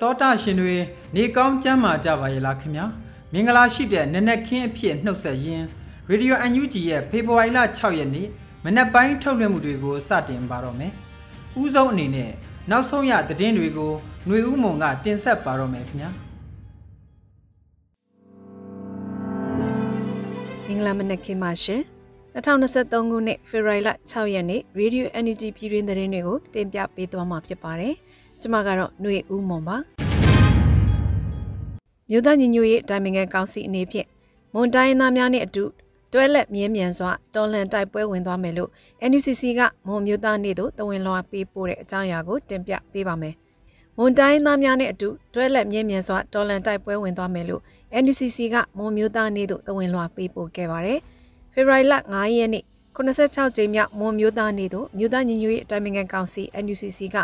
တောတာရှင်တွေနေကောင်းကျမ်းမာကြပါရဲ့လားခင်ဗျာမင်္ဂလာရှိတဲ့နနက်ခင်းအဖြစ်နှုတ်ဆက်ရင်းရေဒီယို UNG ရဲ့ဖေဖော်ဝါရီလ6ရက်နေ့မနက်ပိုင်းထုတ်လွှင့်မှုတွေကိုစတင်ပါတော့မယ်။ဦးဆုံးအနေနဲ့နောက်ဆုံးရသတင်းတွေကိုຫນွေဦးမုံကတင်ဆက်ပါတော့မယ်ခင်ဗျာ။မင်္ဂလာမနက်ခင်းပါရှင်။ 2023ခုနှစ်ဖေဖော်ဝါရီလ6ရက်နေ့ Radio Energy ပြည်တွင်းသတင်းတွေကိုတင်ပြပေးသွားမှာဖြစ်ပါတယ်။ကျွန်မကတော့ຫນွေဦးမွန်ပါ။မြို့သားညီညွတ်ရေးတိုင်ပင်ခံကောင်စီအနေဖြင့်မွန်တိုင်းသားများနဲ့အတူတွဲလက်မြင်းမြန်စွာတော်လှန်တိုက်ပွဲဝင်သွားမယ်လို့ NUCC ကမွန်မြို့သားနေ့သို့တဝင်လွှာပေးပို့တဲ့အကြောင်းအရာကိုတင်ပြပေးပါမယ်။မွန်တိုင်းသားများနဲ့အတူတွဲလက်မြင်းမြန်စွာတော်လှန်တိုက်ပွဲဝင်သွားမယ်လို့ NUCC ကမွန်မြို့သားနေ့သို့တဝင်လွှာပေးပို့ခဲ့ပါတယ်။ ဖေဖော်ဝါရီလ9ရက်နေ့86ကြိမ်မြောက်မွန်မျိုးသားနေ့သို့မြို့သားညီညွတ်ရေးအတိုင်းအမြံကောင်စီ NUCC က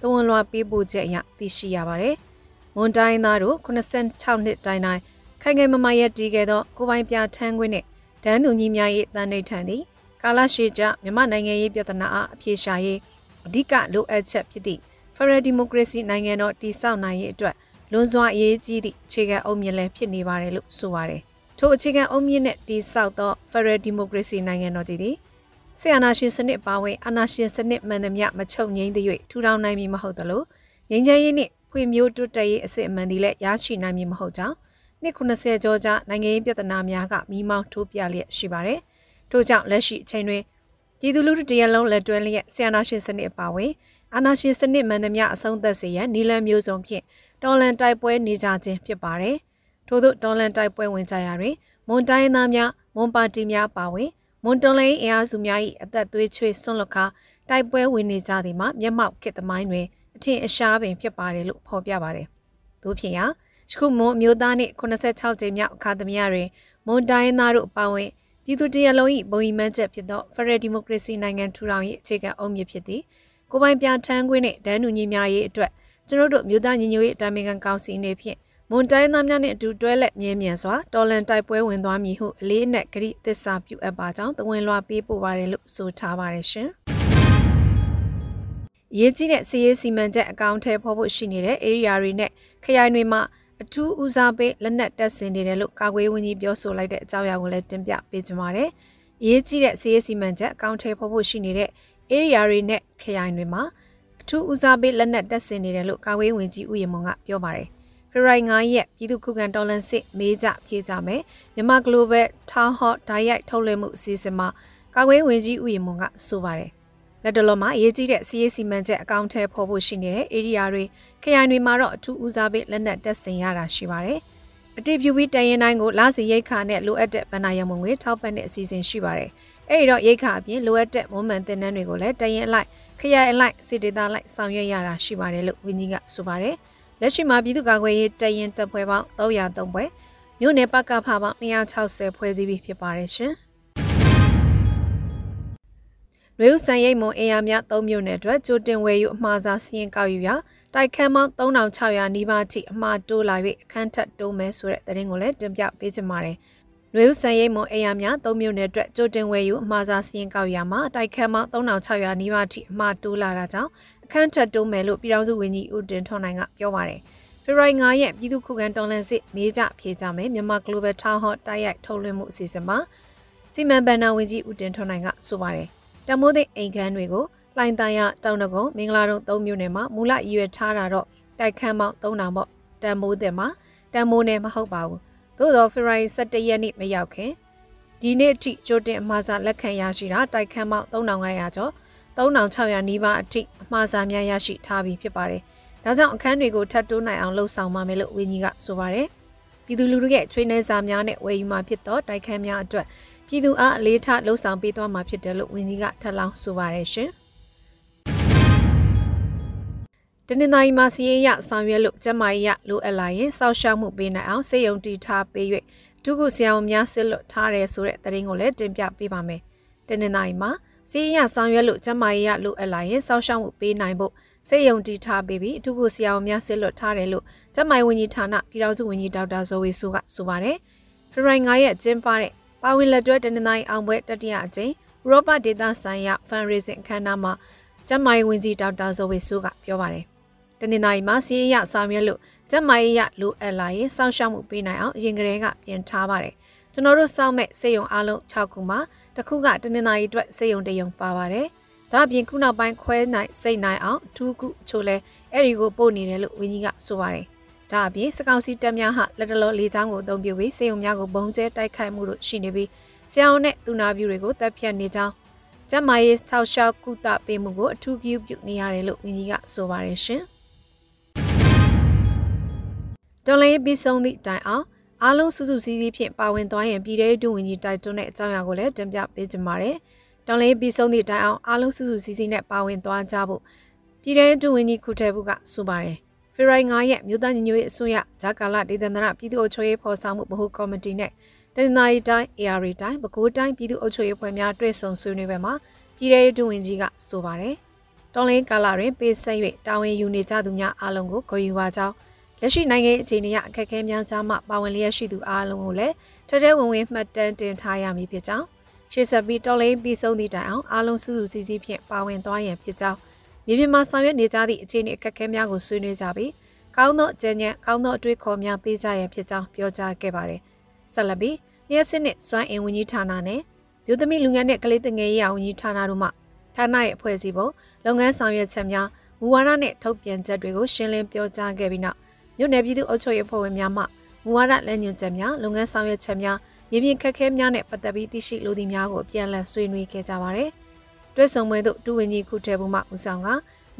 တဝန်လွှာပေးပို့ချက်အရသိရှိရပါတယ်။မွန်တိုင်းသားတို့86နှစ်တိုင်တိုင်ခိုင်ခိုင်မမရက်တီးခဲ့သောကိုပိုင်ပြထန်းခွင်းနှင့်ဒန်းတူညီများ၏တန်ဋိဌာန်သည်ကာလရှည်ကြမြန်မာနိုင်ငံရေးပြဿနာအားအပြေရှာရေးအဓိကလိုအပ်ချက်ဖြစ်သည့် Federal Democracy နိုင်ငံတော်တည်ဆောက်နိုင်ရေးအတွက်လွန်စွာအရေးကြီးသည့်ခြေခံအုပ်မြင့်လည်းဖြစ်နေပါတယ်လို့ဆိုပါတယ် ထိုအခြေခံအုံမြင့်နဲ့တိဆောက်သော Federal Democracy နိုင်ငံတော်ကြီးသည်ဆီယနာရှင်စနစ်ပါဝင်အာဏာရှင်စနစ်မှန်သမျှမချုပ်ငိမ့်သ၍ထူထောင်နိုင်မည်မဟုတ်သလိုငြိမ်းချမ်းရေးနှင့်ဖွံ့ဖြိုးတိုးတက်ရေးအစစ်အမှန်သည်လည်းရရှိနိုင်မည်မဟုတ်ကြောင်းနှစ်90ကျော်ကြာနိုင်ငံရေးပြဿနာများကမိမောင်းထိုးပြလျက်ရှိပါတယ်။ထို့ကြောင့်လက်ရှိအချိန်တွင်ပြည်သူလူထုတရလုံးလက်တွဲလျက်ဆီယနာရှင်စနစ်ပါဝင်အာဏာရှင်စနစ်မှန်သမျှအဆုံးသတ်စေရန်နီလန်မျိုးစုံဖြင့်တော်လန်တိုက်ပွဲနေကြခြင်းဖြစ်ပါတယ်။ ထို့သောတော်လန်တိုက်ပွဲဝင်ကြရာတွင်မွန်တိုင်းသားများမွန်ပါတီများပါဝင်မွန်တော်လိုင်းအင်အားစုများ၏အသက်သွေးချွေးဆွန့်လွတ်ခါတိုက်ပွဲဝင်နေကြသည်မှာမျက်မှောက်ခေတ်သမိုင်းတွင်အထင်အရှားပင်ဖြစ်ပါတယ်လို့ဖော်ပြပါတယ်။သို့ဖြစ်ရာယခုမွန်မျိုးသားနှင့်86ကြိမ်မြောက်အခါသမယတွင်မွန်တိုင်းသားတို့ပါဝင်ပြည်သူတရလုံး၏ဘုံဤမှန်းချက်ဖြစ်သော Federal Democracy နိုင်ငံထူထောင်ရေးအခြေခံအုံမြစ်ဖြစ်သည်ကိုပိုင်ပြထန်းခွင်းနှင့်ဒန်းနူညီများရေးအတွက်ကျွန်ုပ်တို့မြို့သားညီညွတ်ရေးတာမင်ခံကောင်စီအနေဖြင့် မွန်တိုင်းသားများနှင့်အတူတွဲလက်မြဲမြံစွာတော်လန်တိုက်ပွဲဝင်သွားမည်ဟုအလေးနက်ဂရိသစ္စာပြုအပ်ပါကြောင်းသဝင်လွှာပေးပို့ပါတယ်လို့ဆိုထားပါတယ်ရှင်။ရေးကြီးတဲ့စီးရေးစီမံချက်အကောင့်ထဲဖော်ဖို့ရှိနေတဲ့ area တွေနဲ့ခရိုင်တွေမှာအထူးဦးစားပေးလက်နက်တပ်ဆင်နေတယ်လို့ကာကွယ်ဝန်ကြီးပြောဆိုလိုက်တဲ့အကြောင်းအရာကိုလည်းတင်ပြပေးကြပါမယ်။ရေးကြီးတဲ့စီးရေးစီမံချက်အကောင့်ထဲဖော်ဖို့ရှိနေတဲ့ area တွေနဲ့ခရိုင်တွေမှာအထူးဦးစားပေးလက်နက်တပ်ဆင်နေတယ်လို့ကာကွယ်ဝန်ကြီးဦးရမွန်ကပြောပါတယ်။ ဖေဖော်ဝါရီ9ရက်ပြည်သူ့ခုခံတော်လှန်စစ်မေးကြဖြေကြမယ်မြန်မာ Global Town Hall ဓာတ်ရိုက်ထုတ်လွှင့်မှုအစီအစဉ်မှာကာကွယ်ဝင်ကြီးဦးရီမွန်ကဆိုပါတယ်လက်တလုံးမှာအရေးကြီးတဲ့စီးရေးစီမံချက်အကောင့်ထဲပေါ်ဖို့ရှိနေတဲ့ area တွေခရိုင်တွေမှာတော့အထူးဦးစားပေးလက်နက်တပ်ဆင်ရတာရှိပါတယ်အတိပြုပြီးတရင်တိုင်းကိုလစီရိတ်ခါနဲ့လိုအပ်တဲ့ဗဏ္ဍာရမုံငွေထောက်ပံ့တဲ့အစီအစဉ်ရှိပါတယ်အဲ့ဒီတော့ရိတ်ခါအပြင်လိုအပ်တဲ့မွမ်းမံတင်နန်းတွေကိုလည်းတရင်အလိုက်ခရိုင်အလိုက်စစ်ဒေသလိုက်ဆောင်ရွက်ရတာရှိပါတယ်လို့ဝင်းကြီးကဆိုပါတယ်။ လက်ရှိမှာပြည်သူ့ကာကွယ်ရေးတရင်တပ်ဖွဲ့ပေါင်း303ဖွဲ့မြို့နယ်ပကဖပေါင်း260ဖွဲ့စည်းပြီးဖြစ်ပါတယ်ရှင်။ရွေးဥဆန်ရိတ်မွန်အင်အားများ3မြို့နယ်အတွက်ကြိုတင်ဝယ်ယူအမှားစားစီးရင်ကောက်ယူရာတိုက်ခန်းပေါင်း3600နီးပါးထိအမှားတိုးလာ၍အခန်းထပ်တိုးမယ်ဆိုတဲ့သတင်းကိုလည်းတင်ပြပေးချင်ပါတယ်။ နွေဦးဆန်ရိတ်မွန်အင်အားများ၃မြို့နယ်အတွက်ကြိုတင်ဝယ်ယူအမှားစားစီရင်ကောက်ရမှာတိုက်ခန်းပေါင်း3600နီးပါးထိအမှားတိုးလာတာကြောင့်အခန်းထပ်တိုးမယ်လို့ပြည်ထောင်စုဝန်ကြီးဦးတင်ထွန်းနိုင်ကပြောပါတယ်။ဖေဖော်ဝါရီ9ရက်ပြည်သူ့ခုခံတော်လှန်စစ်မေးကြဖြေကြမယ်မြန်မာ Global Town Hall တိုက်ရိုက်ထုတ်လွှင့်မှုအစီအစဉ်မှာစီမံဘဏ္ဍာဝန်ကြီးဦးတင်ထွန်းနိုင်ကဆိုပါတယ်။တမိုးသိအိမ်ခန်းတွေကိုလှိုင်းတန်ရတောင်တကုံမင်္ဂလာတုံ၃မြို့နယ်မှာမူလရည်ရွယ်ထားတာတော့တိုက်ခန်းပေါင်း၃တောင်ပေါ့တန်မိုးတဲ့မှာတန်မိုးနဲ့မဟုတ်ပါဘူး သို့သောဖေဖော်ဝါရီ17ရက်နေ့မရောက်ခင်ဒီနေ့အထိကြိုတင်အမှားစာလက်ခံရရှိတာတိုက်ခန်းပေါင်း3500ကျော်3600နီးပါးအထိအမှားစာများရရှိထားပြီးဖြစ်ပါတယ်။ဒါကြောင့်အခန်းတွေကိုထပ်တိုးနိုင်အောင်လှုံ့ဆော်ပါမယ်လို့ဝင်းကြီးကဆိုပါတယ်။ပြည်သူလူထုရဲ့ချွေးနှဲစာများနဲ့ဝယ်ယူမှာဖြစ်သောတိုက်ခန်းများအတွက်ပြည်သူအားအလေးထားလှုံ့ဆော်ပေးသွားမှာဖြစ်တယ်လို့ဝင်းကြီးကထပ်လောင်းဆိုပါတယ်ရှင်။ တနင်္သာရီမှာစီးရင်ရဆောင်ရွက်လို့ကျမကြီးရလိုအပ်လာရင်စောက်ရှောက်မှုပေးနိုင်အောင်စေယုံတီထားပေး၍ဒုက္ခဆရာဝန်များစစ်လွတ်ထားတယ်ဆိုတဲ့သတင်းကိုလည်းတင်ပြပေးပါမယ်။တနင်္သာရီမှာစီးရင်ရဆောင်ရွက်လို့ကျမကြီးရလိုအပ်လာရင်စောက်ရှောက်မှုပေးနိုင်ဖို့စေယုံတီထားပေးပြီးဒုက္ခဆရာဝန်များစစ်လွတ်ထားတယ်လို့ကျမကြီးဝန်ကြီးဌာနပြည်ထောင်စုဝန်ကြီးဒေါက်တာဇော်ဝေဆိုကဆိုပါတယ်။ဖေဖော်ဝါရီ9ရက်ကျင်းပတဲ့ပါဝင်လက်တွဲတနင်္သာရီအောင်ပွဲတတိယအကြိမ်ဥရောပဒေသဆိုင်ရာ fundraising အခမ်းအနားမှာကျမကြီးဝန်ကြီးဒေါက်တာဇော်ဝေဆိုကပြောပါတယ် တနင်္လာရီမှာစီးရဆောင်ရွက်လို့ကျမရေးရလိုအပ်လာရင်စောင့်ရှောက်မှုပေးနိုင်အောင်အရင်ကတည်းကပြင်ထားပါတယ်။ကျွန်တော်တို့စောင့်မဲ့စေယုံအားလုံး6ခုမှာတစ်ခုကတနင်္လာရီအတွက်စေယုံတယုံပါပါတယ်။ဒါအပြင်ခုနောက်ပိုင်းခွဲနိုင်စိတ်နိုင်အောင်အထူးခုအချို့လဲအဲ့ဒီကိုပို့နေတယ်လို့ဝင်းကြီးကဆိုပါတယ်။ဒါအပြင်စကောင်စီတက်များဟာလက်တလောလေးချောင်းကိုအသုံးပြုပြီးစေယုံများကိုဘုံကျဲတိုက်ခိုက်မှုတို့ရှိနေပြီးဆရာဝန်နဲ့သူနာပြုတွေကိုတပ်ဖြတ်နေကြောင်းကျမရေးထောက်လျှောက်ကုသပေးမှုကိုအထူးဂရုပြုနေရတယ်လို့ဝင်းကြီးကဆိုပါတယ်ရှင်။ တော်လေးပြီးဆုံးသည့်တိုင်အောင်အားလုံးစုစုစည်းစည်းဖြင့်ပါဝင်သွားရင်ပြည်ထောင်စုဝန်ကြီးတိုက်တွန်းတဲ့အကြောင်းအရာကိုလည်းတင်ပြပေးကြပါမယ်။တော်လေးပြီးဆုံးသည့်တိုင်အောင်အားလုံးစုစုစည်းစည်းနဲ့ပါဝင်သွားကြဖို့ပြည်ထောင်စုဝန်ကြီးခုထဲဘူးကဆိုပါတယ်။ဖေရိုင်9ရက်မြို့သားညီညွတ်ရေးအစိုးရဂျာကာလာဒေသန္တရပြည်သူ့အုပ်ချုပ်ရေးဖော်ဆောင်မှုဗဟိုကော်မတီနဲ့တနင်္သာရီတိုင်း AR တိုင်းပဲခူးတိုင်းပြည်သူ့အုပ်ချုပ်ရေးဖွဲ့များတွေ့ဆုံဆွေးနွေးပွဲမှာပြည်ထောင်စုဝန်ကြီးကဆိုပါတယ်။တော်လင်းကာလာတွင်ပေးဆက်၍တာဝန်ယူနေကြသူများအားလုံးကိုဂုဏ်ယူပါကြောင်း လက်ရှိနိုင်ငံအခြေအနေရအခက်အခဲများကြားမှပါဝင်လျက်ရှိသူအားလုံးကိုလည်းထထဝင်ဝင်မှတ်တမ်းတင်ထားရမည်ဖြစ်ကြောင်းရှေ့ဆက်ပြီးတော်လိန်ပြီးဆုံးသည့်တိုင်အောင်အားလုံးစုစုစည်းစည်းဖြင့်ပါဝင်သွားရန်ဖြစ်ကြောင်းမြေပြင်မှာဆောင်ရွက်နေကြသည့်အခြေအနေအခက်အခဲများကိုဆွေးနွေးကြပြီးကောင်းသောအကြံဉာဏ်ကောင်းသောအတွေ့အခေါ်များပေးကြရန်ဖြစ်ကြောင်းပြောကြားခဲ့ပါတယ်။ဆက်လက်ပြီးလျှက်စစ်နှင့်စွမ်းအင်ဝန်ကြီးဌာနနဲ့မြို့သမီးလူငန်းနဲ့ကလေးသင်ငယ်ရေးဝန်ကြီးဌာနတို့မှဌာနရဲ့အဖွဲ့အစည်းပုံလုပ်ငန်းဆောင်ရွက်ချက်များမူဝါဒနဲ့ထုတ်ပြန်ချက်တွေကိုရှင်းလင်းပြောကြားခဲ့ပြီးနောက် မြို့နယ်ပြည်သူ့အုပ်ချုပ်ရေးဖွဲ့ဝင်များမှမူဝါဒလက်ညွှန်ချက်များလုပ်ငန်းဆောင်ရွက်ချက်များမြေပြင်ခက်ခဲများနဲ့ပတ်သက်ပြီးသိရှိလိုသည့်များကိုအပြန်အလှန်ဆွေးနွေးခဲ့ကြပါသည်။တွဲဆုံပွဲသို့တူဝင်ကြီးခုထဲဘူးမှဦးဆောင်က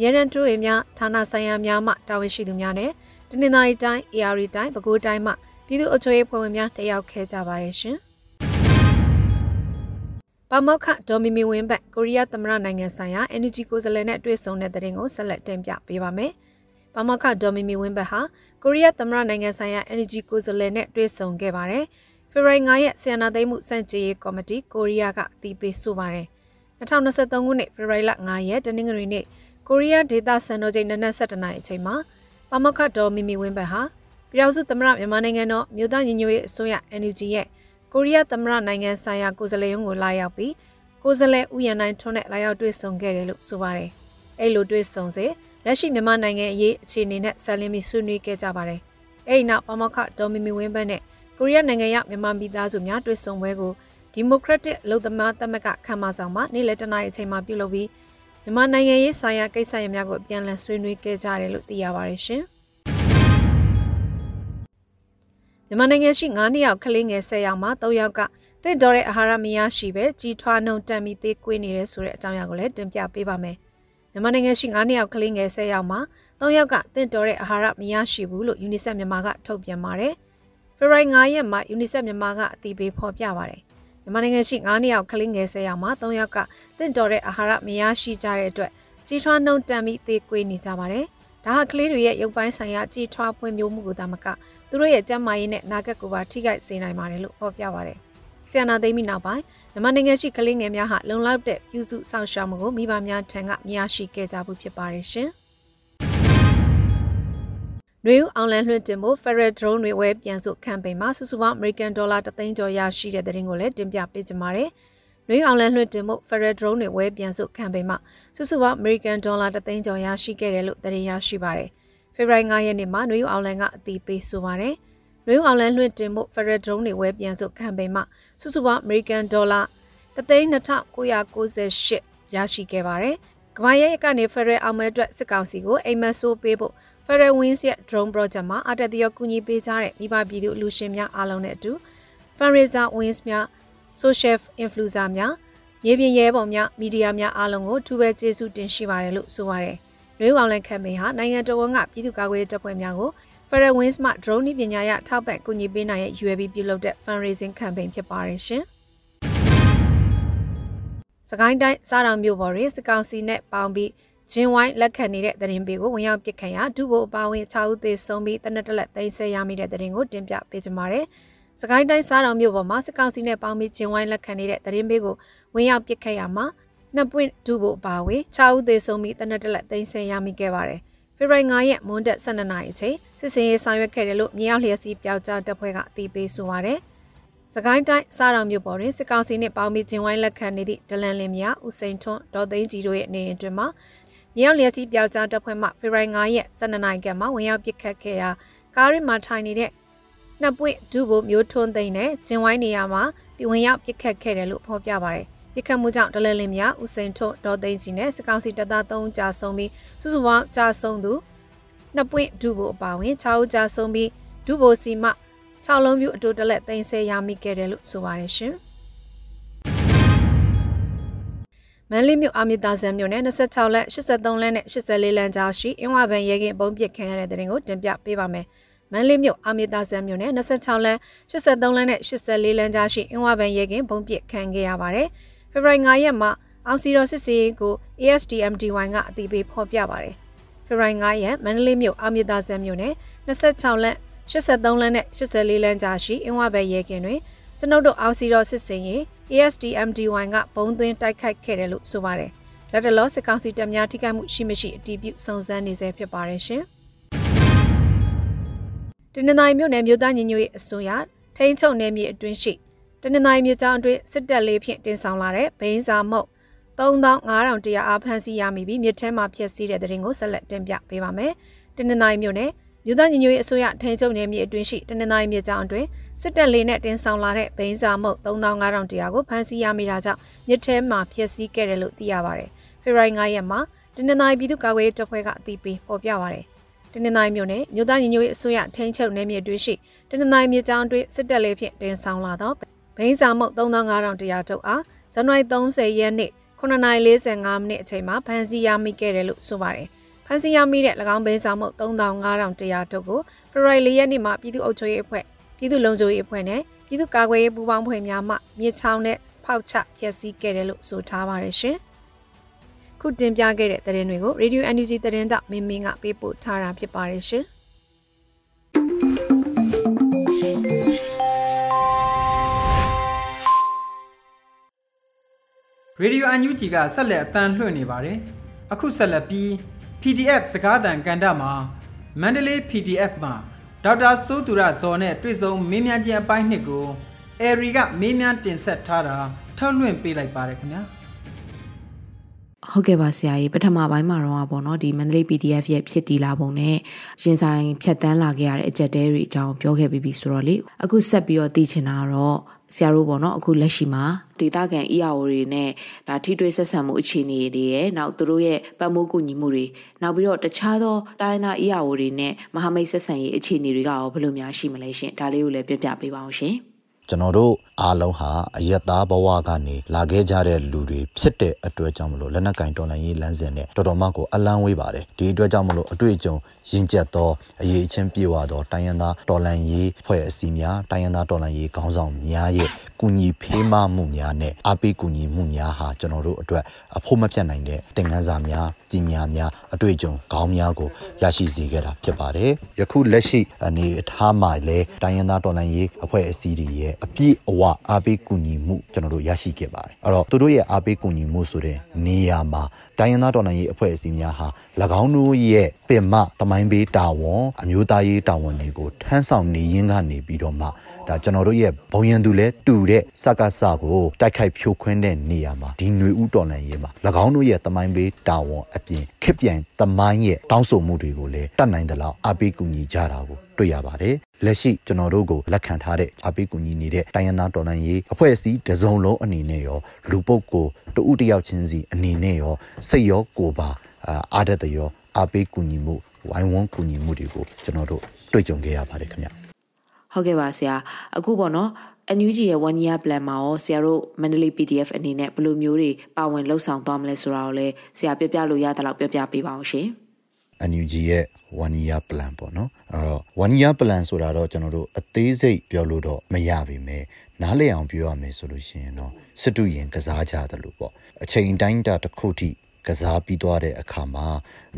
ရဲရန်တူဝင်များဌာနဆိုင်ရာများမှတာဝန်ရှိသူများနဲ့တနင်္သာရီတိုင်း AR တိုင်းပဲခူးတိုင်းမှပြည်သူ့အုပ်ချုပ်ရေးဖွဲ့ဝင်များတက်ရောက်ခဲ့ကြပါရဲ့ရှင်။ပမောက္ခဒေါ်မီမီဝင်းဘတ်ကိုရီးယားသမ္မတနိုင်ငံဆိုင်ရာ Energy ကိုယ်စားလှယ်နဲ့တွေ့ဆုံတဲ့တဲ့ရင်ကိုဆက်လက်တင်ပြပေးပါမယ်။။ ဘာမခဒေါ်မီမီဝင်းဘတ်ဟာကိုရီးယားသမ္မတနိုင်ငံဆိုင်ရာ Energy ကိုယ်စားလှယ်နဲ့တွေ့ဆုံခဲ့ပါတယ်။ဖေဖော်ဝါရီ9ရက်ဆီယနာသိမ်းမှုစန့်ကျင်ရေးကော်မတီကိုရီးယားကအတည်ပြုဆိုပါတယ်။2023ခုနှစ်ဖေဖော်ဝါရီလ9ရက်တနင်္ဂနွေနေ့ကိုရီးယားဒေသစံတော်ချိန်နနက်7:00နာရီအချိန်မှာဘာမခဒေါ်မီမီဝင်းဘတ်ဟာပြည်ထောင်စုသမ္မတမြန်မာနိုင်ငံတော်မြို့သားညီညွတ်ရေးအစိုးရ NUG ရဲ့ကိုရီးယားသမ္မတနိုင်ငံဆိုင်ရာကိုယ်စားလှယ်ရုံးကိုလာရောက်ပြီးကိုယ်စားလှယ်ဥယျာဉ်တိုင်းထွန်းနဲ့လာရောက်တွေ့ဆုံခဲ့တယ်လို့ဆိုပါတယ်။အဲ့လိုတွေ့ဆုံစေ လက်ရှိမြန်မာနိုင်ငံအရေးအခြေအနေနဲ့ဆက်လင်းပြီးဆွေးနွေးခဲ့ကြပါတယ်။အဲဒီနောက်ပမခဒေါ်မီမီဝင်းဘတ်နဲ့ကိုရီးယားနိုင်ငံရောက်မြန်မာမိသားစုများတွေ့ဆုံပွဲကိုဒီမိုကရက်တစ်လုံသမားသမဂ္ဂခမ်းမဆောင်မှာနေ့လယ်တနာရီအချိန်မှာပြုလုပ်ပြီးမြန်မာနိုင်ငံရေးဆိုင်ရာကိစ္စရပ်များကိုအပြန်အလှန်ဆွေးနွေးခဲ့ကြတယ်လို့သိရပါတယ်ရှင်။မြန်မာနိုင်ငံရှိ9နှစ်ယောက်ကလေးငယ်10ယောက်မှာ3ယောက်ကတင့်တော်တဲ့အာဟာရမရရှိပဲကြီးထွားနှုံတန်ပြီးသေးကွေးနေတယ်ဆိုတဲ့အကြောင်းအရာကိုလည်းတင်ပြပေးပါမယ်။ မြန်မာနိုင်ငံရှိ9နှစ်ယောက်ကလေးငယ်10ယောက်မှာ3ယောက်ကတင့်တော်တဲ့အာဟာရမရရှိဘူးလို့ UNICEF မြန်မာကထုတ်ပြန်ပါတယ်။ဖေဖော်ဝါရီ9ရက်မှာ UNICEF မြန်မာကအတည်ပြုဖော်ပြပါတယ်။မြန်မာနိုင်ငံရှိ9နှစ်ယောက်ကလေးငယ်10ယောက်မှာ3ယောက်ကတင့်တော်တဲ့အာဟာရမရရှိကြတဲ့အတွက်ကြီးထွားနှုံတန်ပြီးသေကွေးနေကြပါတယ်။ဒါဟာကလေးတွေရဲ့ရုပ်ပိုင်းဆိုင်ရာကြီးထွားပွင့်မျိုးမှုကိုသာမကသူတို့ရဲ့ကျန်းမာရေးနဲ့နာဂတ်ကိုပါထိခိုက်စေနိုင်ပါတယ်လို့ဖော်ပြပါတယ်။ ဆီယနာသိမ်းပြီးနောက်ပိုင်းမြန်မာနိုင်ငံရှိကလေးငယ်များဟာလုံလောက်တဲ့ပြုစုစောင့်ရှောက်မှုကိုမိဘများထံကမရရှိခဲ့ကြဘူးဖြစ်ပါတယ်ရှင်။နွေဦးအောင်လန်လွှင့်တင်ဖို့ Federal Drone တွေဝဲပြန်စုကမ်ပိန်းမှာစုစုပေါင်း American Dollar 3သိန်းကျော်ရရှိတဲ့တဲ့ရင်ကိုလည်းတင်ပြပေးကြပါမယ်။နွေအောင်လန်လွှင့်တင်ဖို့ Federal Drone တွေဝဲပြန်စုကမ်ပိန်းမှာစုစုပေါင်း American Dollar 3သိန်းကျော်ရရှိခဲ့တယ်လို့သတင်းရရှိပါတယ်။ဖေဖော်ဝါရီ9ရက်နေ့မှာနွေဦးအောင်လန်ကအတည်ပြုဆိုပါတယ်။နွေဦးအောင်လန်လွှင့်တင်မှု Federal Drone တွေဝယ်ပြန်စုကမ်ပိန်းမှာစု စုပေါင်း American Dollar 3,2998ရရှိခဲ့ပါတယ်။ကမ္ဘာရဲ့ကနေ Federal အောင်မဲအတွက်စစ်ကောင်စီကိုအိမ်မက်ဆိုးပေးဖို့ Federal Wings ရဲ့ drone project မှာအတက်တရကူညီပေးကြတဲ့မိဘပြည်သူလူရှင်များအားလုံးနဲ့အတူ fundraiser wings များ social influencer များမြေပြင်ရဲဘော်များမီဒီယာများအားလုံးကိုထူးပဲကျေးဇူးတင်ရှိပါတယ်လို့ဆိုပါတယ်။ ရွေးအောင်လိုင်းကမ်ပိန်းဟာနိုင်ငံတော်ဝန်ကပြည်သူ့ကာကွယ်ရေးတပ်ဖွဲ့များကို Federal Wings မှ drone နည်းပညာရထောက်ပံ့ကူညီပေးနိုင်တဲ့ UAB ပြုလုပ်တဲ့ fundraising campaign ဖြစ်ပါတယ်ရှင်။စကိုင်းတိုင်းစားတောင်မြို့ပေါ်တွင်စကောင်စီနဲ့ပေါင်းပြီးဂျင်းဝိုင်းလက်ခံနေတဲ့သတင်းပေးကိုဝင်ရောက်ပစ်ခံရဒုဗိုလ်အပါဝင်6ဦးသေဆုံးပြီးတနက်တလက်သိမ်းဆဲရမိတဲ့သတင်းကိုတင်ပြပေးကြပါမယ်။စကိုင်းတိုင်းစားတောင်မြို့ပေါ်မှာစကောင်စီနဲ့ပေါင်းပြီးဂျင်းဝိုင်းလက်ခံနေတဲ့သတင်းပေးကိုဝင်ရောက်ပစ်ခတ်ရမှာ နှစ်ပွင့်ဒုဗိုလ်အပါဝင်6ဦးသေဆုံးပြီးတနက်တလက်သိမ်းဆဲရမိခဲ့ပါတယ်။ဖေဖော်ဝါရီ9ရက်မွန်းတက်12နာရီအချိန်စစ်စင်ရေးဆောင်ရွက်ခဲ့တယ်လို့မြေရောက်လျက်စီပျောက်ကြားတပ်ဖွဲ့ကအသိပေးဆိုပါတယ်။စကိုင်းတိုင်းစားတော်မြို့ပေါ်တွင်စစ်ကောင်စီနှင့်ပေါင်းပြီးကျင်းဝိုင်းလက်ခံနေသည့်ဒလန်လင်မြဦးစိန်ထွန်းဒေါ်သိန်းကြီးတို့ရဲ့နေအိမ်တွင်မှမြောက်လျက်စီပျောက်ကြားတပ်ဖွဲ့မှဖေဖော်ဝါရီ9ရက်12နိုင်ကမှဝင်ရောက်ပစ်ခတ်ခဲ့ရာကားရင်းမှာထိုင်နေတဲ့နှစ်ပွင့်ဒုဘိုမျိုးထွန်းသိန်းနဲ့ကျင်းဝိုင်းနေရာမှာပြဝင်ရောက်ပစ်ခတ်ခဲ့တယ်လို့ဖော်ပြပါတယ် ပစ်ခတ်မှုကြောင့်ဒလန်လင်မြဦးစိန်ထွန်းဒေါ်သိန်းကြီးနဲ့စစ်ကောင်စီတပ်သား3ကြာဆုံးပြီးစုစုပေါင်းကြာဆုံးသူနှစ်ပွင့်ဒုဘိုအပါဝင်6ဦးကြာဆုံးပြီးဒုဘိုစီမှ6လုံးပြူအတူတလက်သိမ်းဆဲရမိခဲ့တယ်လို့ဆိုပါတယ်ရှင်။မန်လေးမြို့အာမီတာဆန်မြို့နယ်26လက်83လက်နဲ့84လမ်းကြားရှိအင်းဝဘန်ရဲကင်းပုံပစ်ခံရတဲ့တဲ့ရင်ကိုတင်ပြပေးပါမယ်။မန်လေးမြို့အာမီတာဆန်မြို့နယ်26လမ်း83လမ်းနဲ့84လမ်းကြားရှိအင်းဝဘန်ရဲကင်းပုံပစ်ခံခဲ့ရပါတယ်။ ဖေဖော်ဝါရီ9ရက်မှာအောင်စီတော်စစ်စေးကို ASDMDY ကအတိပေးဖော်ပြပါတယ်။ဖေဖော်ဝါရီ9ရက်မန္တလေးမြို့အာမီတာဆန်မြို့နယ်26လမ်း83လမ်းနဲ့84လမ်းကြားရှိအင်းဝဘဲရဲကင်းတွင်ကျွန်ုပ်တို့အောက်စီရောစစ်စင်ရင် ASDMD1 ကဘုံသွင်းတိုက်ခိုက်ခဲ့တယ်လို့ဆိုပါတယ်။လက်တလောစစ်ကောင်စီတပ်များထိခိုက်မှုရှိမရှိအတည်ပြုစုံစမ်းနေဆဲဖြစ်ပါတယ်ရှင်။တနင်္သာရီမြို့နယ်မြို့သားညီညွတ်ရေးအစိုးရထိန်းချုပ်နယ်မြေအတွင်းရှိ တနင်္သာရီမြို့ကျောင်းအတွင်းစစ်တပ်လေးဖြင့်တင်ဆောင်လာတဲ့ဘိန်းစာမုတ်3500အားဖမ်းဆီးရမိပြီးမြစ်ထဲမှာဖျက်ဆီးတဲ့တဲ့ရင်ကိုဆက်လက်တင်ပြပေးပါမယ်။တနင်္သာရီမြို့နယ်မြို့သားညီညွတ်ရေးအစိုးရထိန်းချုပ်နယ်မြေအတွင်းရှိတနင်္သာရီမြို့ကျောင်းအတွင်းစစ်တပ်လေးနဲ့တင်ဆောင်လာတဲ့ဘိန်းစာမုတ်3500တရားကိုဖမ်းဆီးရမိတာကြောင့်မြစ်ထဲမှာဖျက်ဆီးခဲ့တယ်လို့သိရပါတယ်။ဖေဖော်ဝါရီ9ရက်မှာတနင်္သာရီပြည်သူ့ကာကွယ်ရေးတပ်ဖွဲ့ကအသိပေးပေါ်ပြပါတယ်။တနင်္သာရီမြို့နယ်မြို့သားညီညွတ်ရေးအစိုးရထိန်းချုပ်နယ်မြေအတွင်းရှိတနင်္သာရီမြို့ကျောင်းအတွင်းစစ်တပ်လေးဖြင့်တင်ဆောင်လာသော ဘိန်းစာမုတ်3500တရားတုပ်အားဇန်နဝါရီ30ရက်နေ့9:45မိနစ်အချိန်မှာဖမ်းဆီးရမိခဲ့တယ်လို့ဆိုပါတယ်။ဖမ်းဆီးရမိတဲ့၎င်းဘဲဆောင်မှု3500တုပ်ကိုဖေဖော်ဝါရီလရက်နေ့မှာပြည်သူ့အုပ်ချုပ်ရေးအဖွဲ့ပြည်သူ့လုံခြုံရေးအဖွဲ့နဲ့ပြည်သူ့ကာကွယ်ရေးပူးပေါင်းဖွဲ့များမှမြေချောင်းနဲ့ဖောက်ချဖျက်ဆီးခဲ့တယ်လို့ဆိုထားပါတယ်ရှင်။ခုတင်ပြခဲ့တဲ့သတင်းတွေကို Radio NUG သတင်းတောက်မင်းမင်းကပေးပို့ထားတာဖြစ်ပါတယ်ရှင်။ ရေဒီယိုအန်ယူဂျီကဆက်လက်အသံလွှင့်နေပါတယ်။အခုဆက်လက်ပြီး PDF စကားသံကန်တာမှာမန္တလေး PDF မှာဒေါက်တာစိုးသူရဇော်နဲ့တွေ့ဆုံမင်းမြန်းခြင်းအပိုင်းနှစ်ကိုအဲရီကမင်းမြန်းတင်ဆက်ထားတာထုတ်လွှင့်ပေးလိုက်ပါတယ်ခင်ဗျာ ဟုတ်ကဲ့ပါဆရာကြီးပထမပိုင်းမှာတော့ပေါ့နော်ဒီမန္တလေး PDF ရဲ့ဖြစ်တည်လာပုံနဲ့ရင်ဆိုင်ဖြတ်တန်းလာခဲ့ရတဲ့အကြက်တဲတွေအကြောင်းပြောခဲ့ပြီးပြီဆိုတော့လေအခုဆက်ပြီးတော့သိချင်တာကတော့ဆရာတို့ပေါ့နော်အခုလက်ရှိမှာဒေတာကန် EAO တွေနဲ့ဒါထိတွေ့ဆက်ဆံမှုအခြေအနေတွေရဲ့နောက်သူတို့ရဲ့ပတ်မိုးကူညီမှုတွေနောက်ပြီးတော့တခြားသောတိုင်းသား EAO တွေနဲ့မဟာမိတ်ဆက်ဆံရေးအခြေအနေတွေကရောဘယ်လိုများရှိမလဲရှင်ဒါလေးကိုလည်းပြပြပေးပါအောင်ရှင်ကျွန်တော်တို့ အားလုံးဟာအယက်သားဘဝကနေလာခဲ့ကြတဲ့လူတွေဖြစ်တဲ့အတွက်ကြောင့်မလို့လက်နက်ကင်တော်လှန်ရေးလမ်းစဉ်နဲ့တော်တော်မှကိုအလန်းဝေးပါတယ်ဒီအတွက်ကြောင့်မလို့အတွေ့အကြုံရင့်ကျက်သောအရေးအချင်းပြေဝသောတိုင်းရင်းသားတော်လှန်ရေးဖွဲ့အစည်းများတိုင်းရင်းသားတော်လှန်ရေးခေါင်းဆောင်များရဲ့ကူညီဖေးမမှုများနဲ့အားပေးကူညီမှုများဟာကျွန်တော်တို့အတွက်အဖို့မပြတ်နိုင်တဲ့သင်ခန်းစာများပညာများအတွေ့အကြုံခေါင်းများကိုရရှိစေခဲ့တာဖြစ်ပါတယ်ယခုလက်ရှိအနေအထားမှာလည်းတိုင်းရင်းသားတော်လှန်ရေးအဖွဲ့အစည်းတွေရဲ့အပြည့်အဝအားပေးကူညီမှုကျွန်တော်တို့ရရှိခဲ့ပါတယ်အဲ့တော့သူတို့ရဲ့အားပေးကူညီမှုဆိုတဲ့နေရာမှာ တိုင်းရင်းသားတော်လှန်ရေးအဖွဲ့အစည်းများဟာ၎င်းတို့ရဲ့ပင်မတမိုင်းဘေးတာဝန်အမျိုးသားရေးတာဝန်တွေကိုထမ်းဆောင်နေရင်းကနေပြီးတော့မှဒါကျွန်တော်တို့ရဲ့ဘုံရန်သူလဲတူတဲ့စကားစကိုတိုက်ခိုက်ဖြိုခွင်းတဲ့နေရာမှာဒီຫນွေဥတော်လန်ရေးမှာ၎င်းတို့ရဲ့တမိုင်းဘေးတာဝန်အပြင်ခစ်ပြန်တမိုင်းရဲ့တောင်းဆိုမှုတွေကိုလည်းတတ်နိုင်သလောက်အပိကူညီကြတာကိုတွေ့ရပါတယ်လက်ရှိကျွန်တော်တို့ကိုလက်ခံထားတဲ့အပိကူညီနေတဲ့တိုင်းရင်းသားတော်လှန်ရေးအဖွဲ့အစည်းတစုံလုံးအနေနဲ့ရောလူပုဂ္ဂိုလ်တဦးတယောက်ချင်းစီအနေနဲ့ရောစစိတ်ရောကိုယ်ပါအားတဲ့တရောအားပေးကူညီမှုဝိုင်းဝန်းကူညီမှုတွေကိုကျွန်တော်တို့တွေ့ကြုံခဲ့ရပါတယ်ခင်ဗျဟုတ်ကဲ့ပါဆရာအခုပေါ့နော် NUG ရဲ့ one year plan မှာရောဆရာတို့ Mandalay PDF အနေနဲ့ဘယ်လိုမျိုးတွေပါဝင်လှုပ်ဆောင်သွားမလဲဆိုတာကိုလည်းဆရာပြပြလို့ရတဲ့လောက်ပြပြပေးပါအောင်ရှင် NUG ရဲ့ one year plan ပေါ့နော်အဲ့တော့ one year plan ဆိုတာတော့ကျွန်တော်တို့အသေးစိတ်ပြောလို့တော့မရပါမယ်နားလည်အောင်ပြောရမယ်ဆိုလို့ရှိရင်တော့စစ်တူရင်ကစားကြတယ်လို့ပေါ့အချိန်တိုင်းတာတစ်ခုထိ ကစားပြီးသွားတဲ့အခါမှာ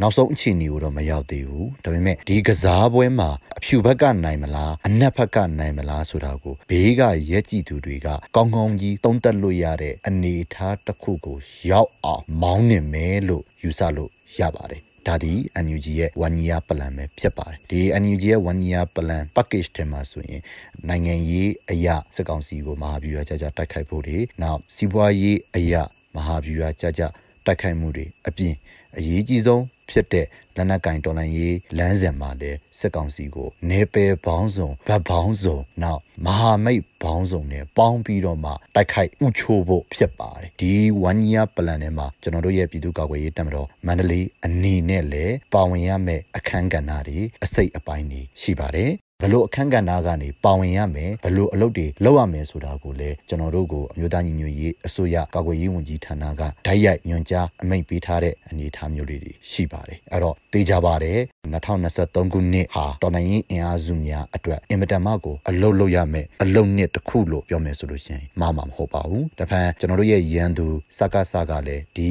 နောက်ဆုံးအခြေအနေကိုတော့မရောက်သေးဘူးဒါပေမဲ့ဒီကစားပွဲမှာအဖြူဘက်ကနိုင်မလားအနက်ဘက်ကနိုင်မလားဆိုတာကိုဘေးကရက်ကြည့်သူတွေကကောင်းကောင်းကြီးသုံးသပ်လို့ရတဲ့အနေအထားတစ်ခုကိုရောက်အောင်မောင်းနေမယ်လို့ယူဆလို့ရပါတယ်ဒါဒီ NUG ရဲ့ one year plan ပဲဖြစ်ပါတယ်ဒီ NUG ရဲ့ one year plan package ထဲမှာဆိုရင်နိုင်ငံရေးအရာစက်ကောင်စီကိုမဟာဗျူဟာကြကြတိုက်ခိုက်ဖို့တွေနောက်စီးပွားရေးအရာမဟာဗျူဟာကြကြ တိုက်ခိုက်မှုတွေအပြင်အရေးကြီးဆုံးဖြစ်တဲ့လက်နက်ကင်တော်လှန်ရေးလမ်းစဉ်မှာလည်းစစ်ကောင်စီကိုနေပယ်ဘောင်းစုံဗတ်ဘောင်းစုံနောက်မဟာမိတ်ဘောင်းစုံနဲ့ပေါင်းပြီးတော့မှတိုက်ခိုက်ဥချိုးဖို့ဖြစ်ပါတယ်ဒီ one year plan ထဲမှာကျွန်တော်တို့ရဲ့ပြည်သူ့ကာကွယ်ရေးတပ်မတော်မန္တလေးအနေနဲ့လည်းပါဝင်ရမယ့်အခန်းကဏ္ဍတွေအစိတ်အပိုင်းတွေရှိပါတယ် ဘလို့အခန်းကဏ္ဍကနေပါဝင်ရမယ်ဘလို့အလုပ်တွေလုပ်ရမယ်ဆိုတာကိုလည်းကျွန်တော်တို့ကိုအမျိုးသားညီညွတ်ရေးအစိုးရကာကွယ်ရေးဝန်ကြီးဌာနကဓာတ်ရိုက်ညွှန်ကြားအမိန့်ပေးထားတဲ့အနေအထားမျိုးတွေရှိပါတယ်အဲ့တော့သိကြပါတယ်2023ခုနှစ်ဟာတော်နိုင်ရင်အင်အားစုများအတွက်အင်မတန်မှကိုအလုပ်လုပ်ရမယ်အလုပ်နှစ်တစ်ခုလို့ပြောမယ်ဆိုလို့ရှိရင်မှားမှာမဟုတ်ပါဘူးတဖန်ကျွန်တော်တို့ရဲ့ရန်သူစကားစကားလည်းဒီ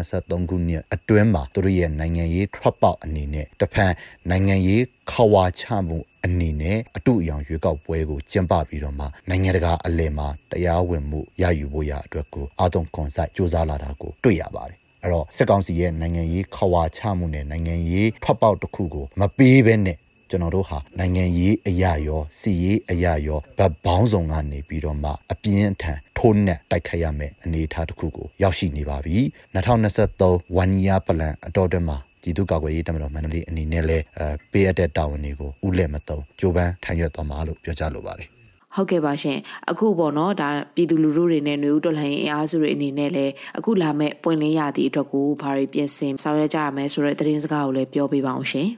2023ခုနှစ်အတွင်းမှာတို့ရဲ့နိုင်ငံရေးထွက်ပေါက်အနေနဲ့တဖန်နိုင်ငံရေး ခဝါချမှုအနေနဲ့အတူအယောင်ရွေးကောက်ပွဲကိုကျင်းပပြီးတော့မှနိုင်ငံတကာအလယ်မှာတရားဝင်မှုရယူဖို့ရအတွက်ကိုအာတုံကွန်ဆိုင်စ조사လာတာကိုတွေ့ရပါတယ်အဲ့တော့စစ်ကောင်စီရဲ့နိုင်ငံရေးခဝါချမှုနဲ့နိုင်ငံရေးထွက်ပေါက်တစ်ခုကိုမပေးဘဲနဲ့ကျွန်တော်တို့ဟာနိုင်ငံရေးအရာရောစီရေးအရာရောဗတ်ဘောင်းဆောင်ကနေပြီးတော့မှအပြင်းအထန်ထိုးနှက်တိုက်ခိုက်ရမယ့်အနေအထားတစ်ခုကိုရောက်ရှိနေပါပြီ2023 one year plan အတော်တည်းမှာ ပြည်သူ့ကာကွယ်ရေးတပ်မတော်မန္တလေးအနေနဲ့လည်းအဲပေးအပ်တဲ့တာဝန်တွေကိုဥလက်မတုံကြိုးပမ်းထမ်းရွက်သွားမှာလို့ပြောကြားလိုပါတယ်ဟုတ်ကဲ့ပါရှင်အခုပေါ့နော်ဒါပြည်သူလူထုတွေနဲ့ຫນွေဦးတော်လှန်ရေးအားစုတွေအနေနဲ့လည်းအခုလာမဲ့ပွင့်လင်းရသည့်အတွက်ကိုဘာတွေပြင်ဆင်ဆောင်ရွက်ကြရမယ်ဆိုတဲ့သတင်းစကားကိုလည်းပြောပြပါအောင်ရှင်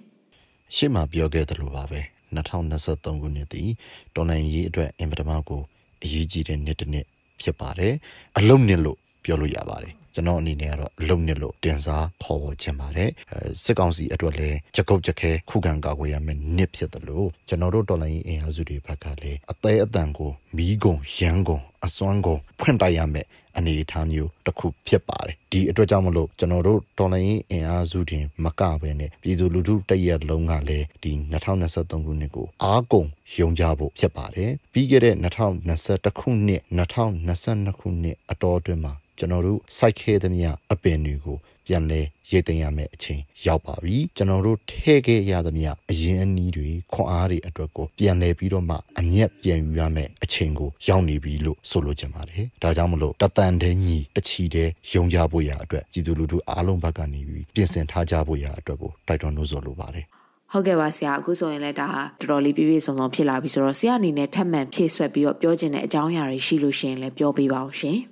ရှေ့မှာပြောခဲ့သလိုပါပဲ2023ခုနှစ်တည်တော်လှန်ရေးအတွက်အင်ပဒမကိုအရေးကြီးတဲ့နှစ်တစ်နှစ်ဖြစ်ပါတယ်အလုံးနှစ်လို့ပြောလို့ရပါတယ် ကျွန်တော်အနေနဲ့ကတော့အလုံးနှစ်လို့တင်စားခေါ်ဝေါ်ခြင်းပါတယ်စစ်ကောင်စီအတွက်လည်းကြကုတ်ကြခဲခုခံကာကွယ်ရမယ့်နှစ်ဖြစ်တယ်လို့ကျွန်တော်တို့တော်လိုင်းအင်အားစုတွေဘက်ကလည်းအသေးအတန်ကိုမီးကုံရန်ကုံအစွမ်းကုံဖွင့်တိုက်ရမယ့်အနေအထားမျိုးတစ်ခုဖြစ်ပါတယ်ဒီအတွက်ကြောင့်မလို့ကျွန်တော်တို့တော်လိုင်းအင်အားစုတင်မကပဲနဲ့ပြည်သူလူထုတရက်လုံးကလည်းဒီ2023ခုနှစ်ကိုအားကုန်ယုံကြဖို့ဖြစ်ပါတယ်ပြီးခဲ့တဲ့2021ခုနှစ်2022ခုနှစ်အတော်အတွင်းမှာ ကျွန်တော်တို့စိုက်ခဲ့သမျှအပင်တွေကိုပြန်လဲရိတ်သိမ်းရမယ့်အချိန်ရောက်ပါပြီကျွန်တော်တို့ထဲခဲ့ရသမျှအရင်အနည်းတွေခွန်အားတွေအတွက်ကိုပြန်လဲပြီးတော့မှအမျက်ပြန်ယူရမယ့်အချိန်ကိုရောက်နေပြီလို့ဆိုလိုချင်ပါတယ်ဒါကြောင့်မလို့တတန်တဲ့ညီတချီတဲ့ယုံကြဖို့ရအတွက်ကြည်သူလူထုအားလုံးဘက်ကနေပြီးပြင်ဆင်ထားကြဖို့ရအတွက်ကိုတိုက်တွန်းလို့ဆိုလိုပါတယ်ဟုတ်ကဲ့ပါဆရာအခုဆိုရင်လည်းဒါဟာတော်တော်လေးပြည့်ပြည့်စုံစုံဖြစ်လာပြီဆိုတော့ဆရာအနေနဲ့ထပ်မံဖြည့်ဆွက်ပြီးတော့ပြောချင်တဲ့အကြောင်းအရာတွေရှိလို့ရှိရင်လည်းပြောပေးပါအောင်ရှင်။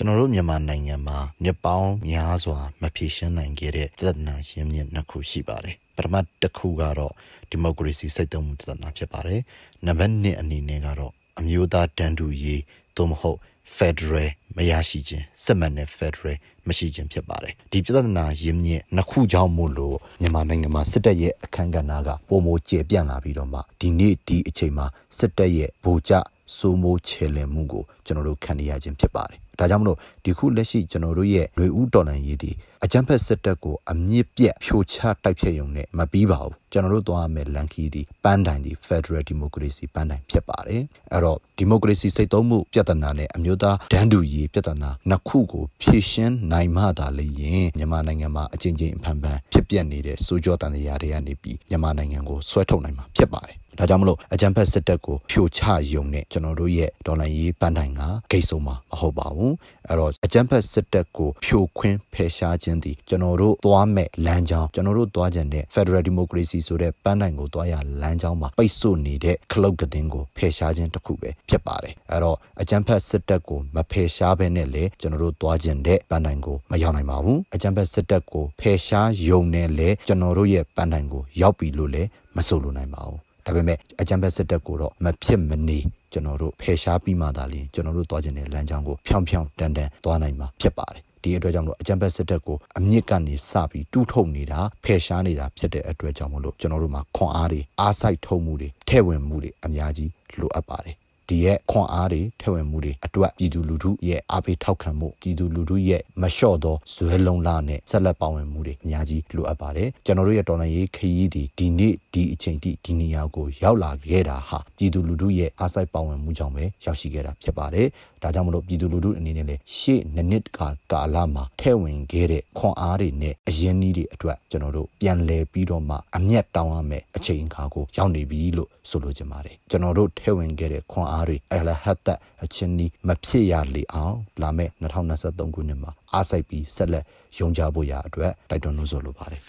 ကျွန်တော်တို့မြန်မာနိုင်ငံမှာနှစ်ပေါင်းများစွာမဖြေရှင်းနိုင်ခဲ့တဲ့ပြဿနာရင်းမြစ်နှစ်ခုရှိပါတယ်ပထမတစ်ခုကတော့ဒီမိုကရေစီစိတ်သုံးမှုပြဿနာဖြစ်ပါတယ်နံပါတ်2အနေနဲ့ကတော့အမျိုးသားတန်တူရေးသို့မဟုတ် Federal မရရှိခြင်းစစ်မှန်တဲ့ Federal မရှိခြင်းဖြစ်ပါတယ်ဒီပြဿနာရင်းမြစ်နှစ်ခုကြောင့်မို့လို့မြန်မာနိုင်ငံမှာစစ်တပ်ရဲ့အခမ်းကဏ္ဍကပုံမိုကျေပြန့်လာပြီးတော့မှဒီနေ့ဒီအချိန်မှာစစ်တပ်ရဲ့ဗိုလ်ကျစိုးမိုးချေလည်မှုကိုကျွန်တော်တို့ခံရခြင်းဖြစ်ပါတယ် ဒါကြောင့်မလို့ဒီခုလက်ရှိကျွန်တော်တို့ရဲ့ຫນွေဦးတော်လှန်ရေးဒီအကြမ်းဖက်စစ်တပ်ကိုအမြင့်ပြတ်ဖြိုချတိုက်ဖျက်ရုံနဲ့မပြီးပါဘူးကျွန်တော်တို့သွားရမယ့်လန်ခီဒီပန်းတိုင်ဒီ Federal Democracy ပန်းတိုင်ဖြစ်ပါတယ်အဲ့တော့ Democracy စိတ်သုံးမှုပြဿနာနဲ့အမျိုးသားဒန်းတူရေးပြဿနာနှစ်ခုကိုဖြေရှင်းနိုင်မှသာလျှင်မြန်မာနိုင်ငံမှာအချင်းချင်းအဖန်ဖန်ဖြစ်ပျက်နေတဲ့စိုးကြောတန်တရားတွေကနေပြီးမြန်မာနိုင်ငံကိုဆွဲထုတ်နိုင်မှာဖြစ်ပါတယ် ဒါကြောင့်မလို့အကြံဖက်စစ်တပ်ကိုဖြိုချယုံနဲ့ကျွန်တော်တို့ရဲ့ဒေါ်လာရေးပန်းတိုင်ကဂိတ်ဆုံးမှာမဟုတ်ပါဘူးအဲ့တော့အကြံဖက်စစ်တပ်ကိုဖြိုခွင်းဖယ်ရှားခြင်းသည်ကျွန်တော်တို့သွားမဲ့လမ်းကြောင်းကျွန်တော်တို့သွားကြတဲ့ Federal Democracy ဆိုတဲ့ပန်းတိုင်ကိုသွားရလမ်းကြောင်းမှာပိတ်ဆို့နေတဲ့ခလုတ်ကတင်ကိုဖယ်ရှားခြင်းတစ်ခုပဲဖြစ်ပါတယ်အဲ့တော့အကြံဖက်စစ်တပ်ကိုမဖယ်ရှားဘဲနဲ့လေကျွန်တော်တို့သွားကြတဲ့ပန်းတိုင်ကိုမရောက်နိုင်ပါဘူးအကြံဖက်စစ်တပ်ကိုဖယ်ရှားယုံနဲ့လေကျွန်တော်တို့ရဲ့ပန်းတိုင်ကိုရောက်ပြီလို့လည်းမဆိုလိုနိုင်ပါဘူး ဒါပေမဲ့အကြံဖက်စစ်တပ်ကိုတော့မဖြစ်မနေကျွန်တော်တို့ဖယ်ရှားပြီးမှသာလျှင်ကျွန်တော်တို့သွားခြင်းတဲ့လမ်းကြောင်းကိုဖြောင်းဖြောင်းတန်တန်သွားနိုင်မှာဖြစ်ပါတယ်ဒီအတွက်ကြောင့်မလို့အကြံဖက်စစ်တပ်ကိုအမြင့်ကနေစပြီးတူးထုတ်နေတာဖယ်ရှားနေတာဖြစ်တဲ့အတွက်ကြောင့်မလို့ကျွန်တော်တို့မှာခွန်အားတွေအားစိုက်ထုံမှုတွေထဲ့ဝင်မှုတွေအများကြီးလိုအပ်ပါတယ် ဒီရဲ့ခွန်အားတွေထည့်ဝင်မှုတွေအတွက်ပြည်သူလူထုရဲ့အားပေးထောက်ခံမှုပြည်သူလူထုရဲ့မလျှော့သောဇွဲလုံးလာနဲ့ဆက်လက်ပါဝင်မှုတွေအများကြီးလိုအပ်ပါတယ်ကျွန်တော်တို့ရဲ့တော်လှန်ရေးခရီးဒီဒီနေ့ဒီအချိန်ထိဒီနေရာကိုရောက်လာခဲ့တာဟာပြည်သူလူထုရဲ့အားစိုက်ပါဝင်မှုကြောင့်ပဲရောက်ရှိခဲ့တာဖြစ်ပါတယ်ဒါကြောင့်မလို့ပြည်သူလူထုအနေနဲ့လည်းရှေ့နှစ်နှစ်ကကာလမှာထည့်ဝင်ခဲ့တဲ့ခွန်အားတွေနဲ့အရင်းနှီးတွေအတွက်ကျွန်တော်တို့ပြန်လည်ပြီးတော့မှအမျက်တောင်းရမယ့်အချိန်အခါကိုရောက်နေပြီလို့ဆိုလိုချင်ပါတယ်ကျွန်တော်တို့ထည့်ဝင်ခဲ့တဲ့ခွန်အားတွေအလဟတ်တအချင်းဒီမဖြစ်ရလေအောင်လာမယ့်2023ခုနှစ်မှာအားစိုက်ပြီးဆက်လက်ယုံကြဖို့ရအတွက်တိုက်တွန်းလို့ဆိုလိုပါတယ်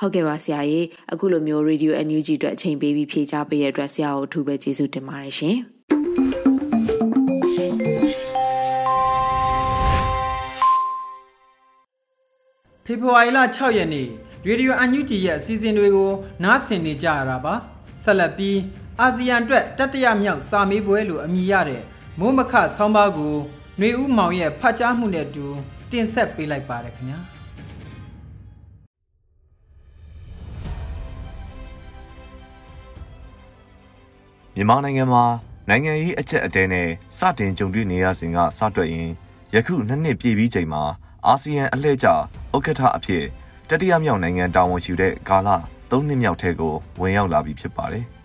ဟုတ်ကဲ့ပါဆရာကြီးအခုလိုမျိုး Radio NUG အတွက်အချိန်ပေးပြီးဖြေချပေးတဲ့အတွက်ဆရာကိုအထူးပဲကျေးဇူးတင်ပါတယ်ရှင်ဖေဖော်ဝါရီလ6ရက်နေ့ရေဒီယိုအန်ယူဂျီရဲ့အစီအစဉ်တွေကိုနားဆင်နေကြရတာပါဆက်လက်ပြီး အာဆီယံအတွက်တတိယမြောက်စာမေးပွဲလို့အမည်ရတဲ့မိုးမခဆောင်းပါးကိုຫນွေဦးမောင်ရဲ့ဖတ်ကြားမှုနဲ့အတူတင်ဆက်ပေးလိုက်ပါတယ်ခင်ဗျာမြန်မာနိုင်ငံမှာနိုင်ငံရေးအချက်အတဲနဲ့စတင်ကြုံတွေ့နေရစဉ်ကစတွက်ရင်ယခုနှစ်နှစ်ပြည့်ပြီးချိန်မှာအာဆီယံအလှည့်ကျဥက္ကဋ္ဌအဖြစ်တတိယမြောက်နိုင်ငံတာဝန်ယူတဲ့ကာလ၃နှစ်မြောက်ထဲကိုဝင်ရောက်လာပြီဖြစ်ပါတယ်။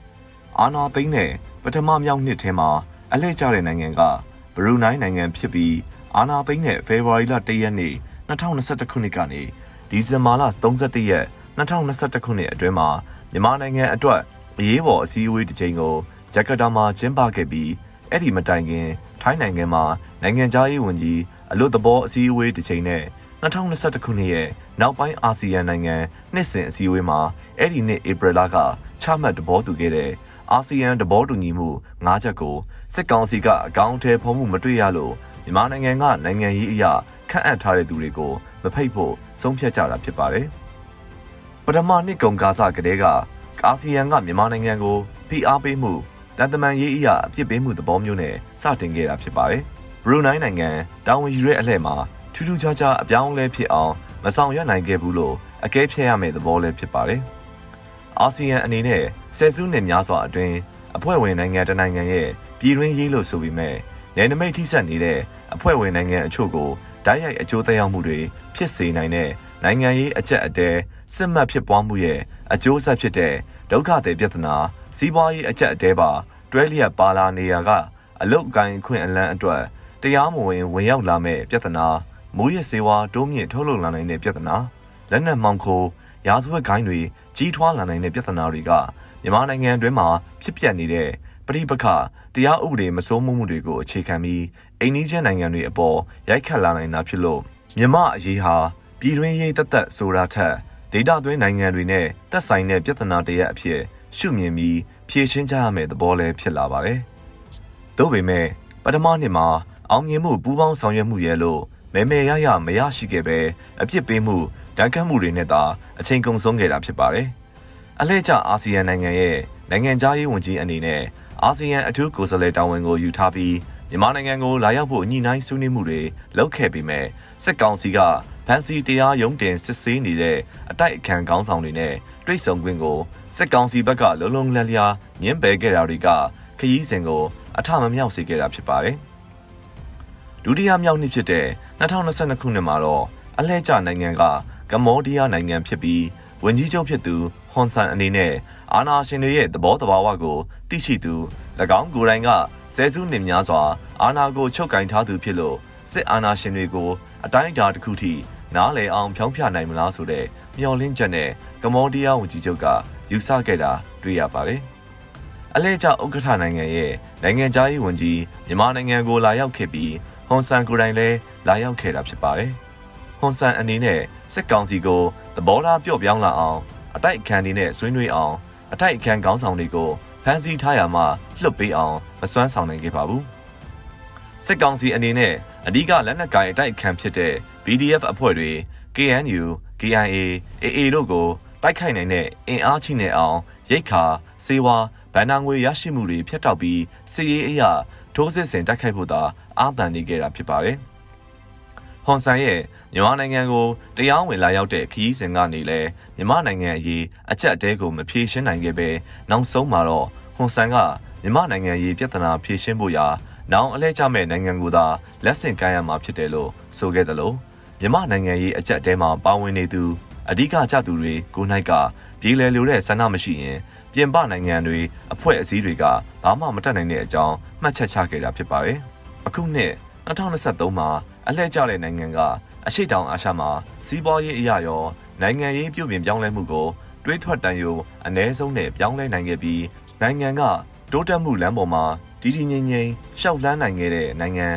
အာနာသိန်းနဲ့ပထမမြောက်နှစ်ထဲမှာအလှည့်ကျတဲ့နိုင်ငံကဘရူနိုင်းနိုင်ငံဖြစ်ပြီးအာနာသိန်းနဲ့ဖေဖော်ဝါရီလ၁ရက်နေ့2021ခုနှစ်ကနေဒီဇင်ဘာလ31ရက်2021ခုနှစ်အတွင်းမှာမြန်မာနိုင်ငံအတွက်အရေးပေါ်အစည်းအဝေးတစ်ချိန်ကိုဂျကာတာမှာကျင်းပခဲ့ပြီးအဲ့ဒီမတိုင်ခင်ထိုင်းနိုင်ငံမှာနိုင်ငံသားရေးဝန်ကြီးအလို့သဘောအစည်းအဝေးတစ်ချိန်နဲ့2021ခုနှစ်ရဲ့နောက်ပိုင်းအာဆီယံနိုင်ငံနှစ်စဉ်အစည်းအဝေးမှာအဲ့ဒီနှစ်ဧပြီလကချမှတ်သဘောတူခဲ့တဲ့ အာဆီယံသဘောတူညီမှု၅ချက်ကိုစစ်ကောင်စီကအကောင့်ထဲဖုံးမှုမတွေ့ရလို့မြန်မာနိုင်ငံကနိုင်ငံရေးအရာခန့်အပ်ထားတဲ့သူတွေကိုမဖိတ်ဖို့ဆုံးဖြတ်ကြတာဖြစ်ပါတယ်။ပထမနှစ်ကုန်ကာစကတည်းကအာဆီယံကမြန်မာနိုင်ငံကိုဖိအားပေးမှုတန်တမန်ရေးအရာအပြစ်ပေးမှုသဘောမျိုးနဲ့စတင်ခဲ့တာဖြစ်ပါတယ်။ဘရူနိုင်းနိုင်ငံတာဝန်ယူတဲ့အလှည့်မှာထူးထူးခြားခြားအပြောင်းအလဲဖြစ်အောင်မဆောင်ရွက်နိုင်ခဲ့ဘူးလို့အကဲဖြတ်ရမယ့်သဘောလည်းဖြစ်ပါတယ်။ အာဆီယံအနေနဲ့ဆယ်စုနှစ်များစွာအတွင်းအဖွဲ့ဝင်နိုင်ငံတနိုင်ငံရဲ့ပြည်တွင်းရေးလို့ဆိုပေမဲ့နယ်နိမိတ်ထိစပ်နေတဲ့အဖွဲ့ဝင်နိုင်ငံအချို့ကိုဓာတ်ရိုက်အကျိုးသက်ရောက်မှုတွေဖြစ်စေနိုင်တဲ့နိုင်ငံရေးအကျက်အတဲစစ်မှတ်ဖြစ်ပွားမှုရဲ့အကျိုးဆက်ဖြစ်တဲ့ဒုက္ခတွေပြဿနာစီးပွားရေးအကျက်အတဲပါတွဲလျက်ပါလာနေရကအလုတ်ကိုင်းခွင့်အလန်းအတွက်တရားမဝင်ဝင်ရောက်လာမဲ့ပြဿနာမိုးရစေဝါတိုးမြင့်ထုတ်လုပ်လာနိုင်တဲ့ပြဿနာလက်နက်မှောင်ခို ရာဇဝတ်ဂိုင်းတွေကြီးထွားလာနိုင်တဲ့ပြဿနာတွေကမြန်မာနိုင်ငံတွင်းမှာဖြစ်ပျက်နေတဲ့ပြိပခတရားဥပဒေမစိုးမိုးမှုတွေကိုအခြေခံပြီးအိန္ဒိယနိုင်ငံတွေအပေါ်ရိုက်ခတ်လာနိုင်တာဖြစ်လို့မြမအရေးဟာပြည်တွင်းရေးတသက်ဆိုတာထက်ဒေတာသွင်းနိုင်ငံတွေနဲ့သက်ဆိုင်တဲ့ပြဿနာတရက်အဖြစ်ရှုမြင်ပြီးဖြေရှင်းကြရမယ့်သဘောလည်းဖြစ်လာပါတယ်။သို့ပေမဲ့ပထမနှစ်မှာအောင်မြင်မှုပူးပေါင်းဆောင်ရွက်မှုရဲ့လို့မဲမဲရရမရရှိခဲ့ပဲအပြစ်ပေးမှု တန်ခတ်မှုတွေနဲ့သာအချိန်ကုန်ဆုံးခဲ့တာဖြစ်ပါတယ်။အလှည့်ကျအာဆီယံနိုင်ငံရဲ့နိုင်ငံသားရေးဝန်ကြီးအနေနဲ့အာဆီယံအထူးကိုယ်စားလှယ်တာဝန်ကိုယူထားပြီးမြန်မာနိုင်ငံကိုလာရောက်ဖို့ညှိနှိုင်းဆွေးနွေးမှုတွေလုပ်ခဲ့ပေမဲ့စစ်ကောင်စီကဖန်စီတရားရုံးတင်စစ်ဆေးနေတဲ့အတိုက်အခံခေါင်းဆောင်တွေနဲ့တွေ့ဆုံခွင့်ကိုစစ်ကောင်စီဘက်ကလုံလုံလည်လည်ညှင်းပယ်ခဲ့တာတွေကခရီးစဉ်ကိုအထမမြောက်စေခဲ့တာဖြစ်ပါတယ်။ဒုတိယမြောက်နှစ်ဖြစ်တဲ့2022ခုနှစ်မှာတော့အလှည့်ကျနိုင်ငံက ကမ္ဘောဒီးယားနိုင်ငံဖြစ်ပြီးဝန်ကြီးချုပ်ဖြစ်သူဟွန်ဆန်အနေနဲ့အာနာရှင်တွေရဲ့သဘောတဘာဝကိုသိရှိသူ၎င်းကိုယ်တိုင်ကဆဲစုနှစ်များစွာအာနာကိုချုပ်ကင်ထားသူဖြစ်လို့စစ်အာဏာရှင်တွေကိုအတိုင်းအတာတစ်ခုထိနားလည်အောင်ဖြောင်းပြနိုင်မလားဆိုတဲ့မျှော်လင့်ချက်နဲ့ကမ္ဘောဒီးယားဝန်ကြီးချုပ်ကယူဆခဲ့တာတွေ့ရပါတယ်။အလဲကျဥက္ကဋ္ဌနိုင်ငံရဲ့နိုင်ငံသားရေးဝန်ကြီးမြန်မာနိုင်ငံကိုလာရောက်ခဲ့ပြီးဟွန်ဆန်ကိုယ်တိုင်လည်းလာရောက်ခဲ့တာဖြစ်ပါတယ်။ဟွန်ဆန်အနေနဲ့ စစ်ကောင်စီကိုသဘောထားပြော့ပြောင်းလာအောင်အတိုက်အခံတွေနဲ့ဆွေးနွေးအောင်အတိုက်အခံခေါင်းဆောင်တွေကိုဖမ်းဆီးထားရမှလွတ်ပေးအောင်မစွမ်းဆောင်နိုင်ခဲ့ပါဘူး။စစ်ကောင်စီအနေနဲ့အဓိကလက်နက်ကိုင်အတိုက်အခံဖြစ်တဲ့ BDF အဖွဲ့တွေ KNU, KIA, AA တို့ကိုတိုက်ခိုက်နိုင်တဲ့အင်အားချိနဲ့အောင်ရိတ်ခါစေဝါဗန်နာငွေရရှိမှုတွေဖျက်တောက်ပြီးစီရေးအရာထိုးစစ်ဆင်တိုက်ခိုက်ဖို့သာအာသံနေခဲ့တာဖြစ်ပါတယ်။ ဟွန်ဆန်ရဲ့မြန်မာနိုင်ငံကိုတရားဝင်လာရောက်တဲ့ခရီးစဉ်ကနေလဲမြန်မာနိုင်ငံအရေးအချက်အတဲကိုမဖြေရှင်းနိုင်ခဲ့ပဲနောက်ဆုံးမှာတော့ဟွန်ဆန်ကမြန်မာနိုင်ငံရေးပြဿနာဖြေရှင်းဖို့ရာနောင်အလဲကျမဲ့နိုင်ငံကိုသာလက်ဆင့်ကမ်းရမှာဖြစ်တယ်လို့ဆိုခဲ့တယ်လို့မြန်မာနိုင်ငံရေးအချက်အတဲမှာပါဝင်နေသူအဓိကကျသူတွေကိုနိုင်ကပြည်လည်လိုတဲ့ဆန္ဒမရှိရင်ပြင်ပနိုင်ငံတွေအဖွဲ့အစည်းတွေကဘာမှမတတ်နိုင်တဲ့အကြောင်းမှတ်ချက်ချခဲ့တာဖြစ်ပါတယ်။အခုနှစ်2023မှာ အလှည့်ကျတဲ့နိုင်ငံကအရှိတောင်အာရှမှာစီးပွားရေးအရာရောနိုင်ငံရေးပြုပြင်ပြောင်းလဲမှုကိုတွေးထွက်တန်ယိုအ ਨੇ ဆုံးနဲ့ပြောင်းလဲနိုင်ခဲ့ပြီးနိုင်ငံကတိုးတက်မှုလမ်းပေါ်မှာတည်တည်ငြိမ်ငြိမ်ရှောက်လန်းနိုင်ခဲ့တဲ့နိုင်ငံ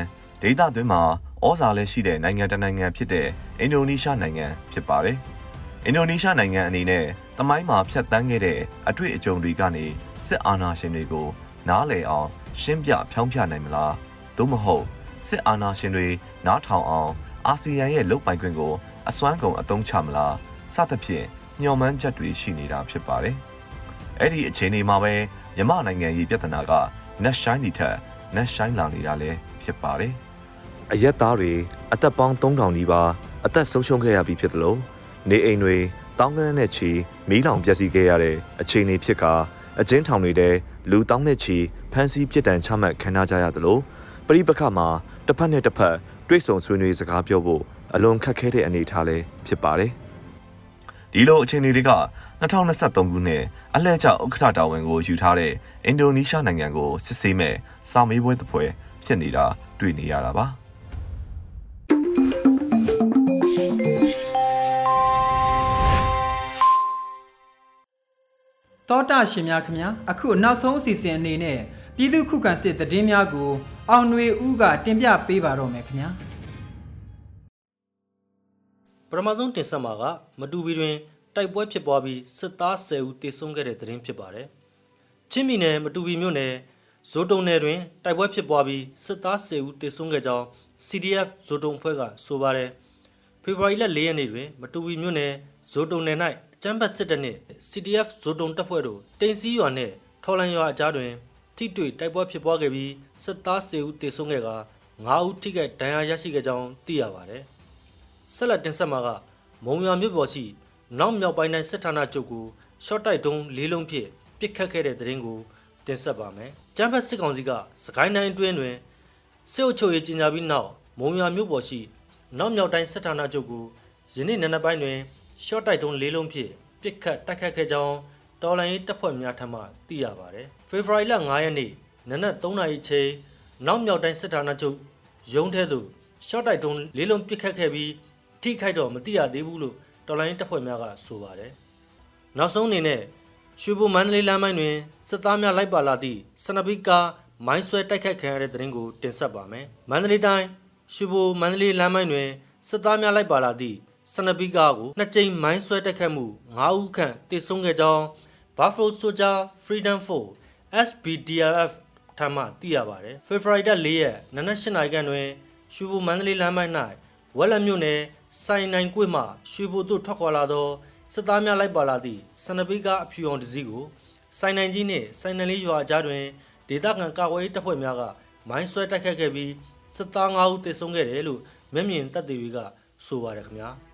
ဒေသတွင်းမှာဩဇာလည်းရှိတဲ့နိုင်ငံတစ်နိုင်ငံဖြစ်တဲ့အင်ဒိုနီးရှားနိုင်ငံဖြစ်ပါတယ်။အင်ဒိုနီးရှားနိုင်ငံအနေနဲ့တမိုင်းမှာဖြတ်တန်းခဲ့တဲ့အတွေ့အကြုံတွေကနေစစ်အာဏာရှင်တွေကိုနားလည်အောင်ရှင်းပြဖြောင်းပြနိုင်မလား။သို့မဟုတ် စစ်အာဏာရှင်တွေနားထောင်အောင်အာဆီယံရဲ့လုပ်ပိုင်ခွင့်ကိုအစွမ်းကုန်အသုံးချမလားစသဖြင့်ညှော်မှန်းချက်တွေရှိနေတာဖြစ်ပါတယ်။အဲ့ဒီအခြေအနေမှာပဲမြမနိုင်ငံရေးပြဿနာကနက်ရှိုင်းဒီထက်နက်ရှိုင်းလာနေတာလည်းဖြစ်ပါတယ်။အရက်သားတွေအသက်ပေါင်း3000နီးပါးအသက်ဆုံးရှုံးခဲ့ရပြီဖြစ်တယ်လို့နေအိမ်တွေတောင်းကနနဲ့ချီမီးလောင်ပျက်စီးခဲ့ရတဲ့အခြေအနေဖြစ်ကအကျဉ်းထောင်တွေထဲလူတောင်းနဲ့ချီဖမ်းဆီးပြစ်ဒဏ်ချမှတ်ခံရကြရတယ်လို့ ပရိပခမှာတစ်ဖက်နဲ့တစ်ဖက်တွေ့ဆုံဆွေးနွေးစကားပြောဖို့အလွန်ခက်ခဲတဲ့အနေအထားလည်းဖြစ်ပါတယ်။ဒီလိုအခြေအနေတွေက2023ခုနှစ်အလှည့်ကျဥက္ကဋ္ဌတာဝန်ကိုယူထားတဲ့အင်ဒိုနီးရှားနိုင်ငံကိုစစ်ဆေးမဲ့စာမေးပွဲတစ်ပွဲဖြစ်နေတာတွေ့နေရတာပါ။တောတာရှင်များခင်ဗျာအခုနောက်ဆုံးအစီအစဉ်အနေနဲ့ ပြည်သူခုခံစစ်တည်င်းများကို အောင်ຫນွေဦးကတင်ပြပေးပါတော့မယ်ခင်ဗျာပထမဆုံးတင်ဆက်မှာကမတူပီတွင်တိုက်ပွဲဖြစ်ပွားပြီးစစ်သား10ဦးတေဆုံးခဲ့တဲ့သတင်းဖြစ်ပါတယ်ချင်းမီနယ်မတူပီမြို့နယ်ဇိုတုံနယ်တွင်တိုက်ပွဲဖြစ်ပွားပြီးစစ်သား10ဦးတေဆုံးခဲ့ကြောင်း CDF ဇိုတုံဖွဲ့ကဆိုပါတယ်ဖေဖော်ဝါရီလ4ရက်နေ့တွင်မတူပီမြို့နယ်ဇိုတုံနယ်၌ကျမ်းပတ်စစ်တပ်နှင့် CDF ဇိုတုံတပ်ဖွဲ့တို့တင်စီရွာနှင့်ထော်လန်ရွာအကြားတွင် ထိတွေ့တိုက်ပွဲဖြစ်ပွားခဲ့ပြီးစစ်သား10ဦးတေဆုံးခဲ့က9ဦးထိခိုက်ဒဏ်ရာရရှိခဲ့ကြောင်းသိရပါတယ်။ဆက်လက်တင်ဆက်မှာကမုံရွာမြို့ပေါ်ရှိနောက်မြောက်ပိုင်းတိုင်းစစ်ဌာနချုပ်ကိုရှော့တိုက်တုံးလေးလုံးဖြင့်ပစ်ခတ်ခဲ့တဲ့တဲ့ရင်ကိုတင်ဆက်ပါမယ်။ကျန်းဖက်စစ်ကောင်စီကစကိုင်းတိုင်းအတွင်းတွင်စစ်အုပ်ချုပ်ရေးကြီးညာပြီးနောက်မုံရွာမြို့ပေါ်ရှိနောက်မြောက်တိုင်းစစ်ဌာနချုပ်ကိုယနေ့နံနက်ပိုင်းတွင်ရှော့တိုက်တုံးလေးလုံးဖြင့်ပစ်ခတ်တိုက်ခတ်ခဲ့ကြောင်း တော်လိုင်းတပ်ဖွဲ့များထံမှသိရပါတယ်။ဖေဖော်ဝါရီလ9ရက်နေ့နနက်3နာရီချိန်နောက်မြောက်တိုင်းစစ်ဌာနချုပ်ရုံးထဲသို့ရှော့တိုက်တုံးလေးလုံးပစ်ခတ်ခဲ့ပြီးထိခိုက်တော့မသိရသေးဘူးလို့တော်လိုင်းတပ်ဖွဲ့များကဆိုပါတယ်။နောက်ဆုံးအနေနဲ့ရွှေဘိုမန္တလေးလမ်းမိုင်းတွင်စစ်သားများလိုက်ပါလာသည့်စနဘီကာမိုင်းဆွဲတိုက်ခိုက်ခံရတဲ့တဲ့ရင်ကိုတင်ဆက်ပါမယ်။မန္တလေးတိုင်းရွှေဘိုမန္တလေးလမ်းမိုင်းတွင်စစ်သားများလိုက်ပါလာသည့်စနဘီကာကိုနှစ်ကြိမ်မိုင်းဆွဲတိုက်ခတ်မှု9ဦးခန့်တေဆုံးခဲ့ကြောင်း Buffalo Soldier Freedom Force SBDLF ထံမှသိရပါတယ်။ဖေဖော်ဝါရီလ4ရက်နနက်၈နာရီခန့်တွင်ရွှေဘိုမန္တလေးလမ်းမိုက်၌ဝက်လက်မြို့နယ်စိုင်နိုင်ကွေ့မှရွှေဘိုသို့ထွက်ခွာလာသောစစ်သားများလိုက်ပါလာသည့်စနပိကာအဖြူအောင်တစည်းကိုစိုင်နိုင်ကြီးနှင့်စိုင်နလေးရွာကြားတွင်ဒေသခံကာကွယ်ရေးတပ်ဖွဲ့များကမိုင်းဆွဲတိုက်ခတ်ခဲ့ပြီးစစ်သား9ဦးသေဆုံးခဲ့တယ်လို့မျက်မြင်တပ်တွေကဆိုပါတယ်ခင်ဗျာ။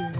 ူ